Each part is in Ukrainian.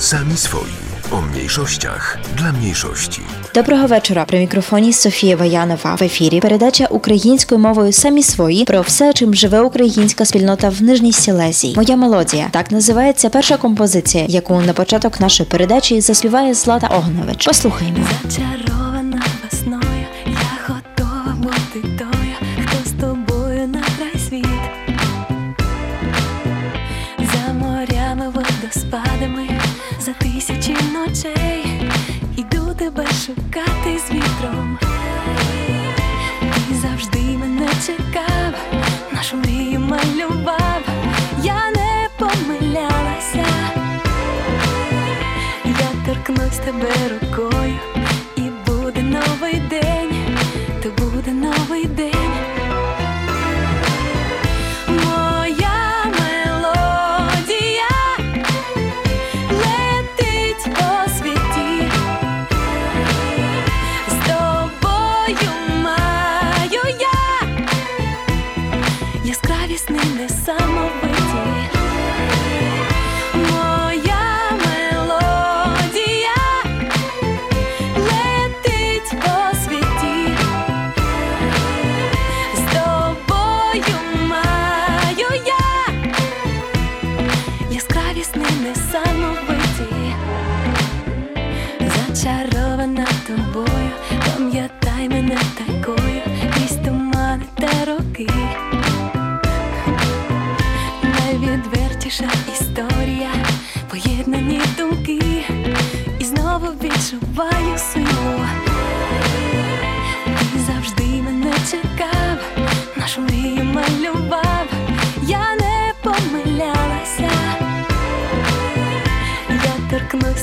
Sami swoi. O mniejszościach dla mniejszości. Доброго вечора. При мікрофоні Софія Ваянова В ефірі передача українською мовою самі свої про все, чим живе українська спільнота в Нижній Сілезії. Моя мелодія так називається перша композиція, яку на початок нашої передачі заспіває Злата Огнович. Послухаймо. better.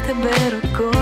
beber o corpo.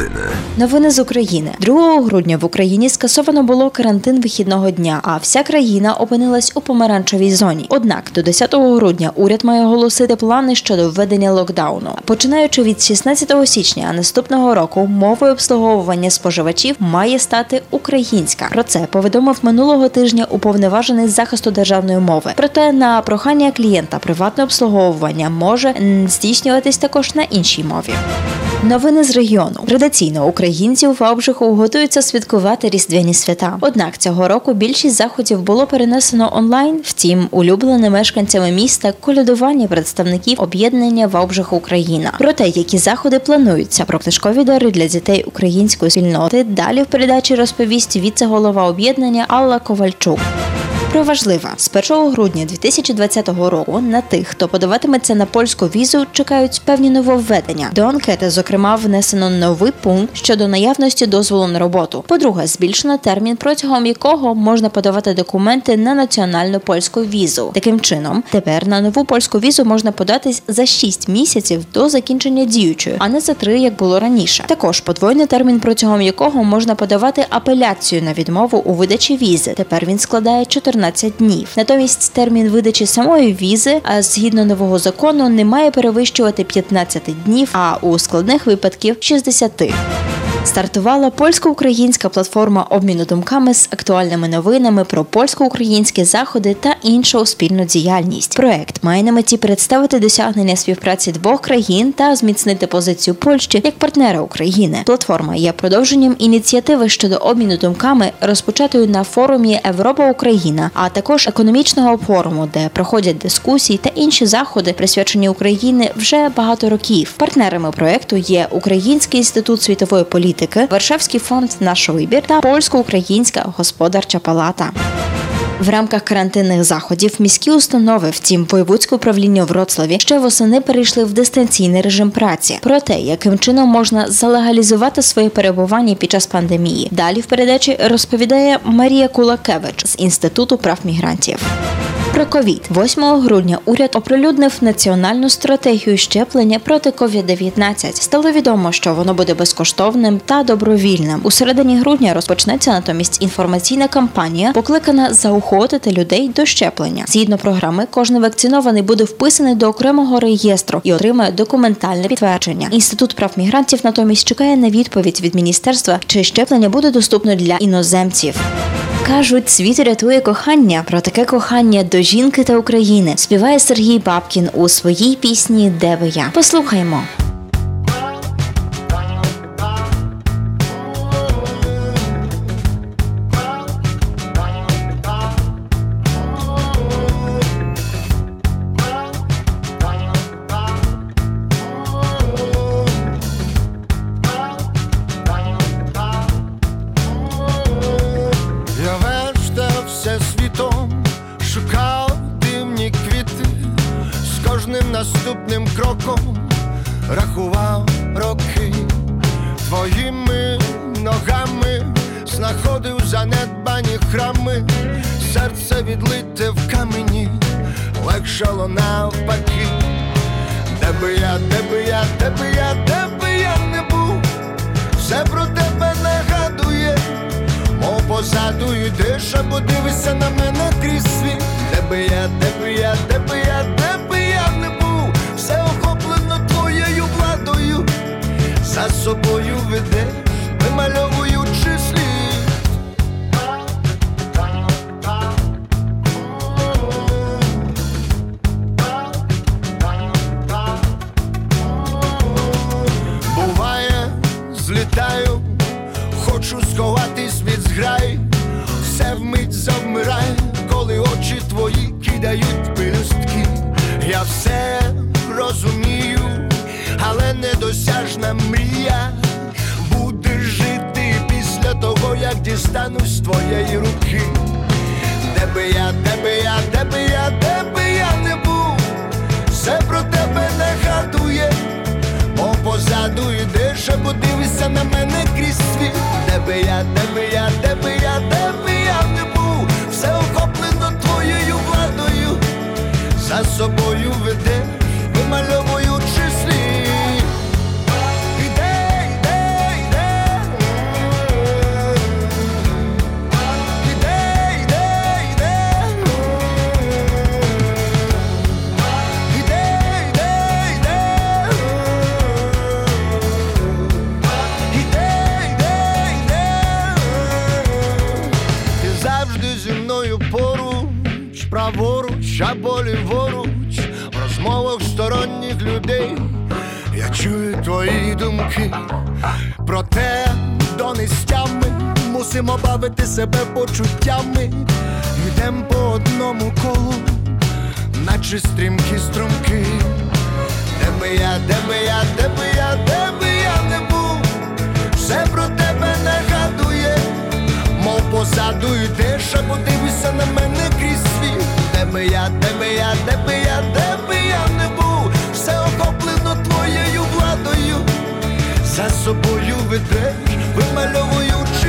Nowiny. Новини з України 2 грудня в Україні скасовано було карантин вихідного дня, а вся країна опинилась у помаранчевій зоні. Однак до 10 грудня уряд має оголосити плани щодо введення локдауну. Починаючи від 16 січня наступного року, мовою обслуговування споживачів має стати українська. Про це повідомив минулого тижня уповноважений з захисту державної мови. Проте на прохання клієнта приватне обслуговування може здійснюватись також на іншій мові. Новини з регіону традиційно українці у Вавбжиху готуються святкувати різдвяні свята. Однак цього року більшість заходів було перенесено онлайн. Втім, улюблене мешканцями міста колядування представників об'єднання Вавбжих Україна. Про те, які заходи плануються про книжкові дари для дітей української спільноти. Далі в передачі розповість віце-голова об'єднання Алла Ковальчук. Про важливе з 1 грудня 2020 року на тих, хто подаватиметься на польську візу, чекають певні нововведення. До анкети, зокрема, внесено новий пункт щодо наявності дозволу на роботу. По-друге, збільшено термін, протягом якого можна подавати документи на національну польську візу. Таким чином, тепер на нову польську візу можна податись за 6 місяців до закінчення діючої, а не за 3, як було раніше. Також подвоєний термін, протягом якого можна подавати апеляцію на відмову у видачі візи. Тепер він складає 14 днів. Натомість термін видачі самої візи, а згідно нового закону, не має перевищувати 15 днів, а у складних випадків 60. Стартувала польсько-українська платформа обміну думками з актуальними новинами про польсько-українські заходи та іншу спільну діяльність. Проект має на меті представити досягнення співпраці двох країн та зміцнити позицію Польщі як партнера України. Платформа є продовженням ініціативи щодо обміну думками, розпочатої на форумі Європа Україна, а також економічного форуму, де проходять дискусії та інші заходи, присвячені Україні вже багато років. Партнерами проекту є Український інститут світової політики, Варшавський фонд Наш вибір та польсько-українська господарча палата. В рамках карантинних заходів міські установи, втім, воєвудське управління у Вроцлаві ще восени перейшли в дистанційний режим праці. Про те, яким чином можна залегалізувати своє перебування під час пандемії. Далі в передачі розповідає Марія Кулакевич з інституту прав мігрантів. Про ковід 8 грудня уряд оприлюднив національну стратегію щеплення проти COVID-19. Стало відомо, що воно буде безкоштовним та добровільним. У середині грудня розпочнеться натомість інформаційна кампанія, покликана заохотити людей до щеплення. Згідно програми, кожен вакцинований буде вписаний до окремого реєстру і отримає документальне підтвердження. Інститут прав мігрантів натомість чекає на відповідь від міністерства, чи щеплення буде доступно для іноземців. Кажуть, світ рятує кохання. Про таке кохання до жінки та України співає Сергій Бабкін у своїй пісні Де ви я. Послухаймо. Йдеш, подивися на мене крізь світ. Де би я, де би я, де би я, Де би я, де би я, де би я, де би я не був, все охоплено твоєю владою, за собою веде вимальовуючи людей. Я чую твої думки, проте до нестями мусимо бавити себе почуттями. Йдем по одному колу, наче стрімкі струмки. Де би я, де би я, де би я, де би я не був, все про тебе нагадує, мов позаду йдеш, або дивишся на мене крізь світ. Де би я, де би я, де би я, де би я не був, твоєю владою, за собою ведеш, вимальовуючи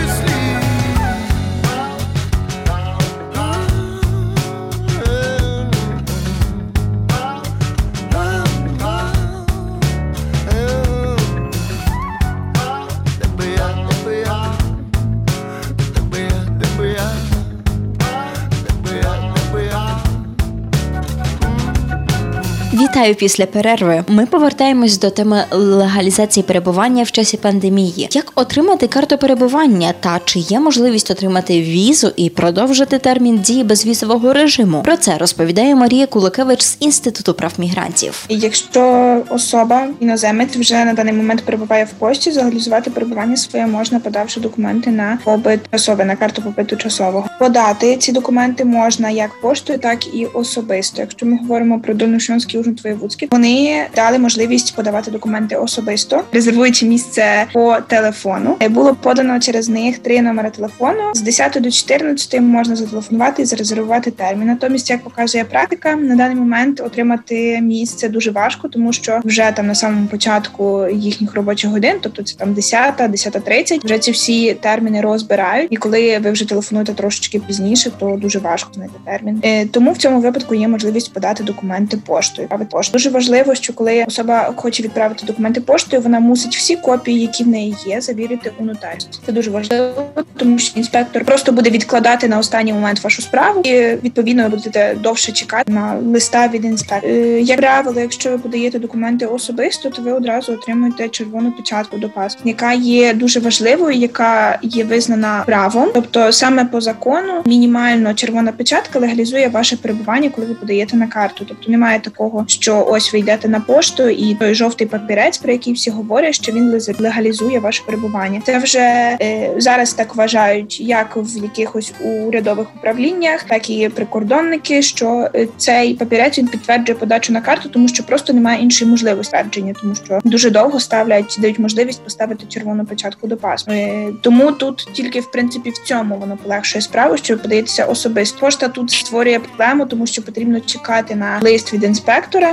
Вітаю після перерви. Ми повертаємось до теми легалізації перебування в часі пандемії. Як отримати карту перебування та чи є можливість отримати візу і продовжити термін дії безвізового режиму? Про це розповідає Марія Куликевич з інституту прав мігрантів. Якщо особа іноземець вже на даний момент перебуває в пошті, залегалізувати перебування своє можна, подавши документи на побит особи на карту побиту часового. Подати ці документи можна як поштою, так і особисто. Якщо ми говоримо про Донушонський Воєвудський, вони дали можливість подавати документи особисто, резервуючи місце по телефону. Е, Було подано через них три номери телефону. З 10 до 14 можна зателефонувати і зарезервувати термін. Натомість, як показує практика, на даний момент отримати місце дуже важко, тому що вже там на самому початку їхніх робочих годин, тобто це там 10, 10.30, вже ці всі терміни розбирають. І коли ви вже телефонуєте трошечки пізніше, то дуже важко знайти термін. Е, Тому в цьому випадку є можливість подати документи поштою. А поштою дуже важливо, що коли особа хоче відправити документи поштою, вона мусить всі копії, які в неї є, завірити у нотаріусі. Це дуже важливо, тому що інспектор просто буде відкладати на останній момент вашу справу, і відповідно будете довше чекати на листа від інспектора. Е, Як правило, якщо ви подаєте документи особисто, то ви одразу отримуєте червону печатку до паспорту, яка є дуже важливою, яка є визнана правом. Тобто, саме по закону, мінімально червона печатка легалізує ваше перебування, коли ви подаєте на карту. Тобто немає такого, що ось ви йдете на пошту, і той жовтий папірець, про який всі говорять, що він легалізує ваше перебування. Це вже е, зараз так вважають, як в якихось урядових управліннях, так і прикордонники, що е, цей папірець він підтверджує подачу на карту, тому що просто немає іншої можливості підтвердження, тому що дуже довго ставлять, дають можливість поставити червону печатку до паспорту. Е, Тому тут тільки в принципі в цьому воно полегшує справу, що ви подаєтеся особисто. Пошта тут створює проблему, тому що потрібно чекати на лист від інспектора.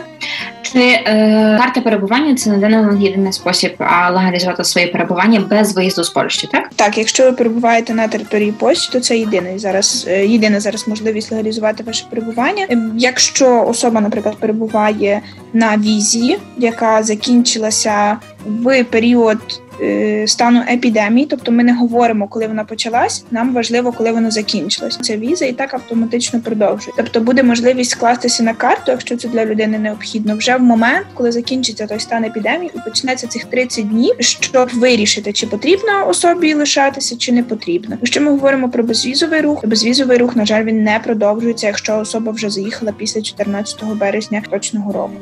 Чи е, карта перебування це не даний єдиний спосіб легалізувати своє перебування без виїзду з Польщі, так? Так, якщо ви перебуваєте на території Польщі, то це єдиний зараз е, єдина зараз можливість легалізувати ваше перебування. Ем, Якщо особа, наприклад, перебуває на візі, яка закінчилася в період. Е, Стану епідемії, тобто ми не говоримо, коли вона почалась. Нам важливо, коли вона закінчилась. Ця віза і так автоматично продовжує. Тобто буде можливість скластися на карту, якщо це для людини необхідно, вже в момент, коли закінчиться той стан епідемії, і почнеться цих 30 днів, щоб вирішити, чи потрібно особі лишатися, чи не потрібно. Якщо ми говоримо про безвізовий рух, то безвізовий рух, на жаль, він не продовжується, якщо особа вже заїхала після 14 березня точного року.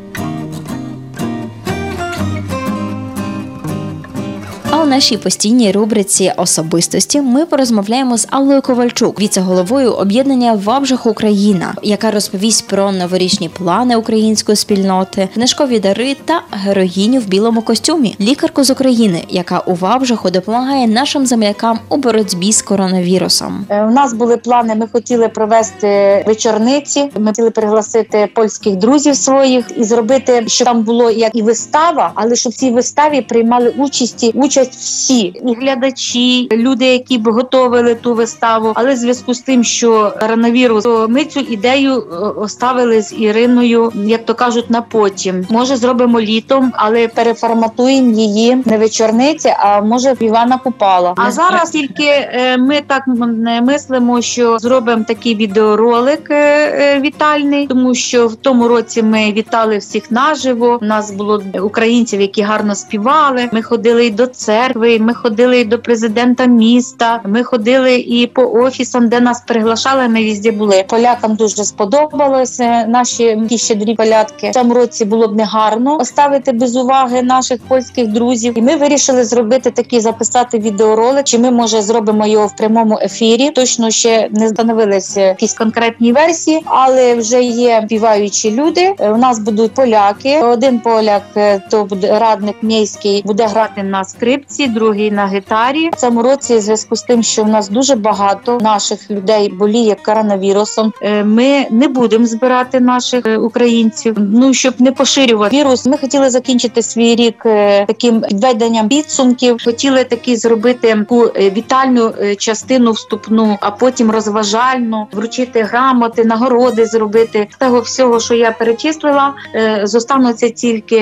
А у нашій постійній рубриці особистості ми порозмовляємо з Аллою Ковальчук, віце-головою об'єднання Вабжах Україна, яка розповість про новорічні плани української спільноти, книжкові дари та героїню в білому костюмі, лікарку з України, яка у Вабжаху допомагає нашим землякам у боротьбі з коронавірусом. Е, У нас були плани. Ми хотіли провести вечорниці. Ми хотіли пригласити польських друзів своїх і зробити, щоб там було як і вистава, але щоб в цій виставі приймали участі участь всі і глядачі, люди, які б готовили ту виставу. Але в зв'язку з тим, що коронавірус, то ми цю ідею е, оставили з Іриною, як то кажуть, на потім. Може, зробимо літом, але переформатуємо її не вечорниці, а може в Івана Купала. А зараз тільки е, ми так не мислимо, що зробимо такий відеоролик е, вітальний, тому що в тому році ми вітали всіх наживо. У нас було українців, які гарно співали. Ми ходили і до церкви, ми ходили і до президента міста. Ми ходили і по офісам, де нас приглашали. Ми візді були. Полякам дуже сподобалося наші ті щедрі полятки. В цьому році було б негарно оставити без уваги наших польських друзів. І ми вирішили зробити такий записати відеоролик. Чи ми може зробимо його в прямому ефірі? Точно ще не встановилися якісь конкретні версії, але вже є співаючі люди. Е, У нас будуть поляки. Один поляк е, то буде радник міський, буде грати на скрипці, другий на гітарі. В цьому році, в зв'язку з тим, що в нас дуже багато наших людей боліє коронавірусом. е, Ми не будемо збирати наших е, українців. Ну щоб не поширювати вірус. Ми хотіли закінчити свій рік е, таким підведенням підсумків. Хотіли такі зробити таку вітальну частину вступну, а потім розважальну, вручити грамоти, нагороди зробити того всього, що я перечислила. Зостануться тільки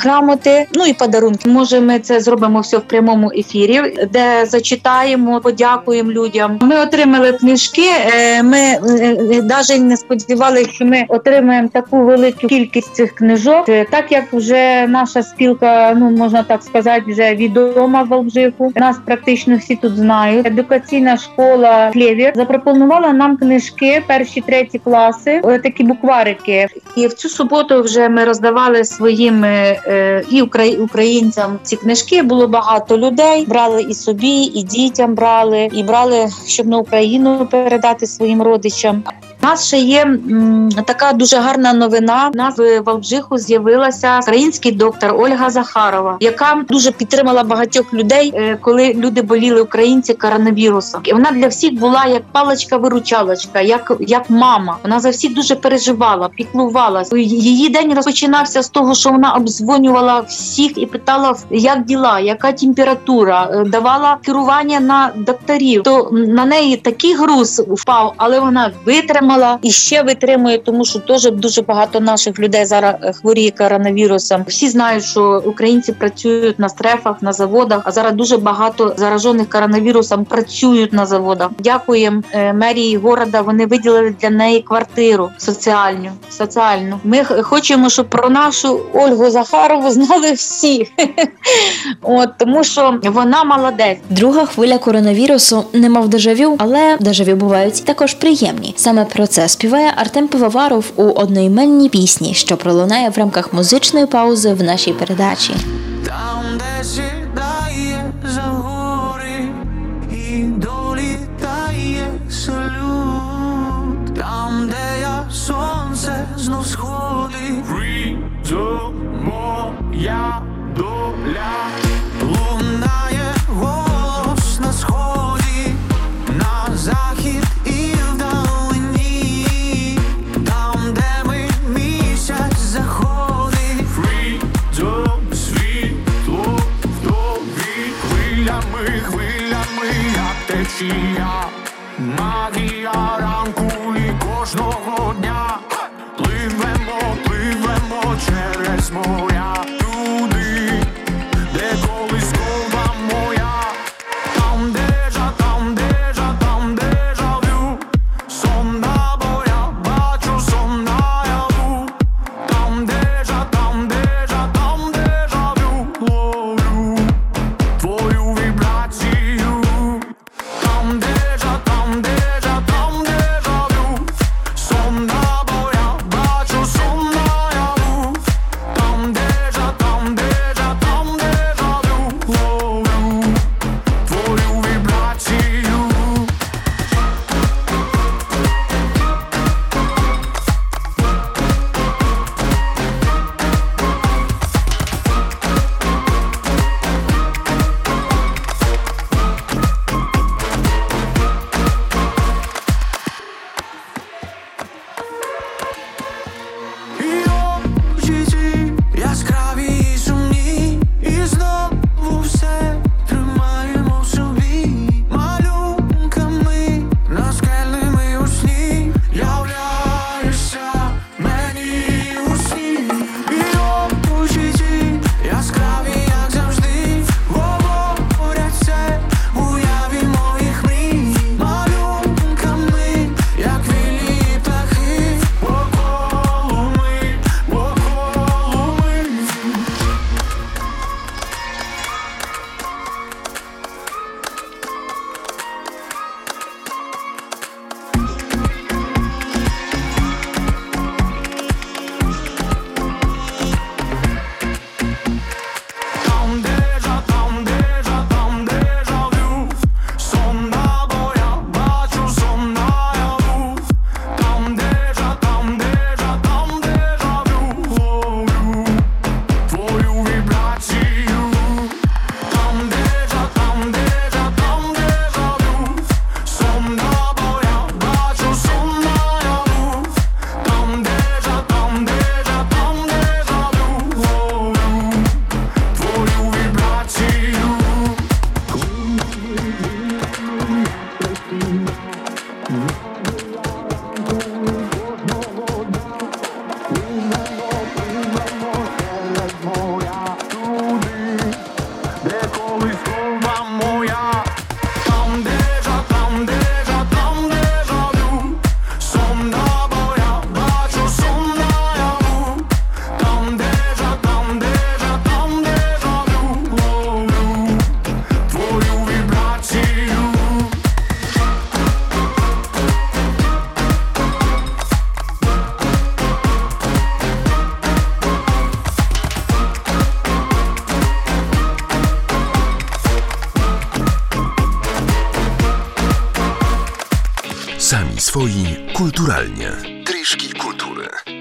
грамоти, ну і подарунки. Може, ми це зробимо покажемо все в прямому ефірі, де зачитаємо, подякуємо людям. Ми отримали книжки. е, Ми навіть не сподівалися, що ми отримаємо таку велику кількість цих книжок. Е, Так як вже наша спілка, ну можна так сказати, вже відома в Алжику. Нас практично всі тут знають. Едукаційна школа Клєвір запропонувала нам книжки перші треті класи, е, такі букварики. І в цю суботу вже ми роздавали своїм е, е, і українцям ці книжки. Було багато людей. Брали і собі, і дітям брали, і брали, щоб на Україну передати своїм родичам. У нас ще є м, така дуже гарна новина. У нас в Валбжиху з'явилася український доктор Ольга Захарова, яка дуже підтримала багатьох людей, е, коли люди боліли українці коронавірусом. І вона для всіх була як паличка-виручалочка, як, як мама. Вона за всіх дуже переживала, піклувалася. Її день розпочинався з того, що вона обдзвонювала всіх і питала, як діла, яка температура, е, давала керування на докторів. То на неї такий груз впав, але вона витримала і ще витримує, тому що теж дуже багато наших людей зараз е, хворіє коронавірусом. Всі знають, що українці працюють на стрефах, на заводах, а зараз дуже багато заражених коронавірусом працюють на заводах. Дякуємо е, мерії города. Вони виділили для неї квартиру соціальну. соціальну. Ми хочемо, щоб про нашу Ольгу Захарову знали всі. От тому, що вона молодець. Друга хвиля коронавірусу не мав дежавю, але дежавю бувають також приємні. Саме про це співає Артем Пивоваров у одноіменній пісні, що пролунає в рамках музичної паузи в нашій передачі. Там, де сідає за гори і долітає салют, там, де я сонце знов сходить, моя хвилями, хвилями, як течія, магія ранку і кожного дня, пливемо, пливемо через моря, swoi kulturalnie. Triszki Kulturalnie.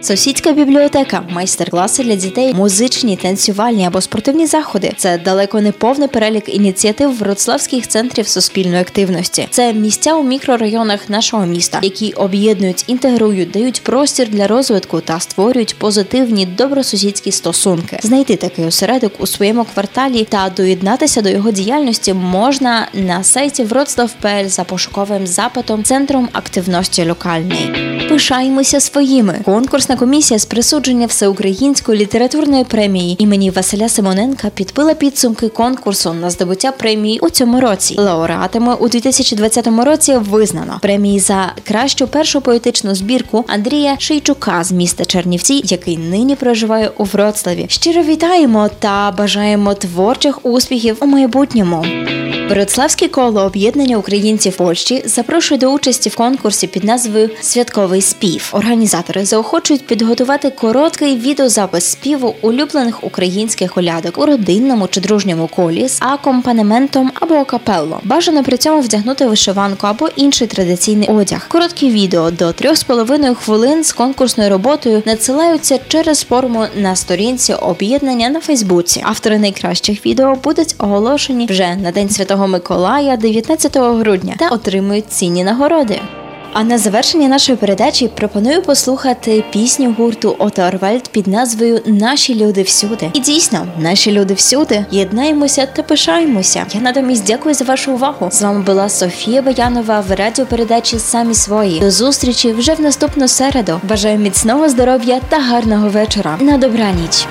Сусідська бібліотека, майстер-класи для дітей, музичні, танцювальні або спортивні заходи. Це далеко не повний перелік ініціатив вроцлавських центрів суспільної активності. Це місця у мікрорайонах нашого міста, які об'єднують, інтегрують, дають простір для розвитку та створюють позитивні добросусідські стосунки. Знайти такий осередок у своєму кварталі та доєднатися до його діяльності можна на сайті Вроцлав.пл за пошуковим запитом Центром активності локальний. Пишаємося своїми. Конкурсна комісія з присудження всеукраїнської літературної премії імені Василя Симоненка підбила підсумки конкурсу на здобуття премії у цьому році. Лауреатами у 2020 році визнано премії за кращу першу поетичну збірку Андрія Шийчука з міста Чернівці, який нині проживає у Вроцлаві. Щиро вітаємо та бажаємо творчих успіхів у майбутньому. Вроцлавське коло об'єднання українців Польщі запрошує до участі в конкурсі під назвою Святковий спів. Організатори заохочують підготувати короткий відеозапис співу улюблених українських колядок у родинному чи дружньому колі з акомпанементом або акапелло. Бажано при цьому вдягнути вишиванку або інший традиційний одяг. Короткі відео до 3,5 хвилин з конкурсною роботою надсилаються через форму на сторінці об'єднання на Фейсбуці. Автори найкращих відео будуть оголошені вже на День Святого Миколая 19 грудня та отримують цінні нагороди. А на завершення нашої передачі пропоную послухати пісню гурту Ото під назвою Наші люди всюди. І дійсно, наші люди всюди. Єднаємося та пишаємося. Я натомість дякую за вашу увагу. З вами була Софія Баянова в радіопередачі Самі свої. До зустрічі вже в наступну середу. Бажаю міцного здоров'я та гарного вечора. На добраніч.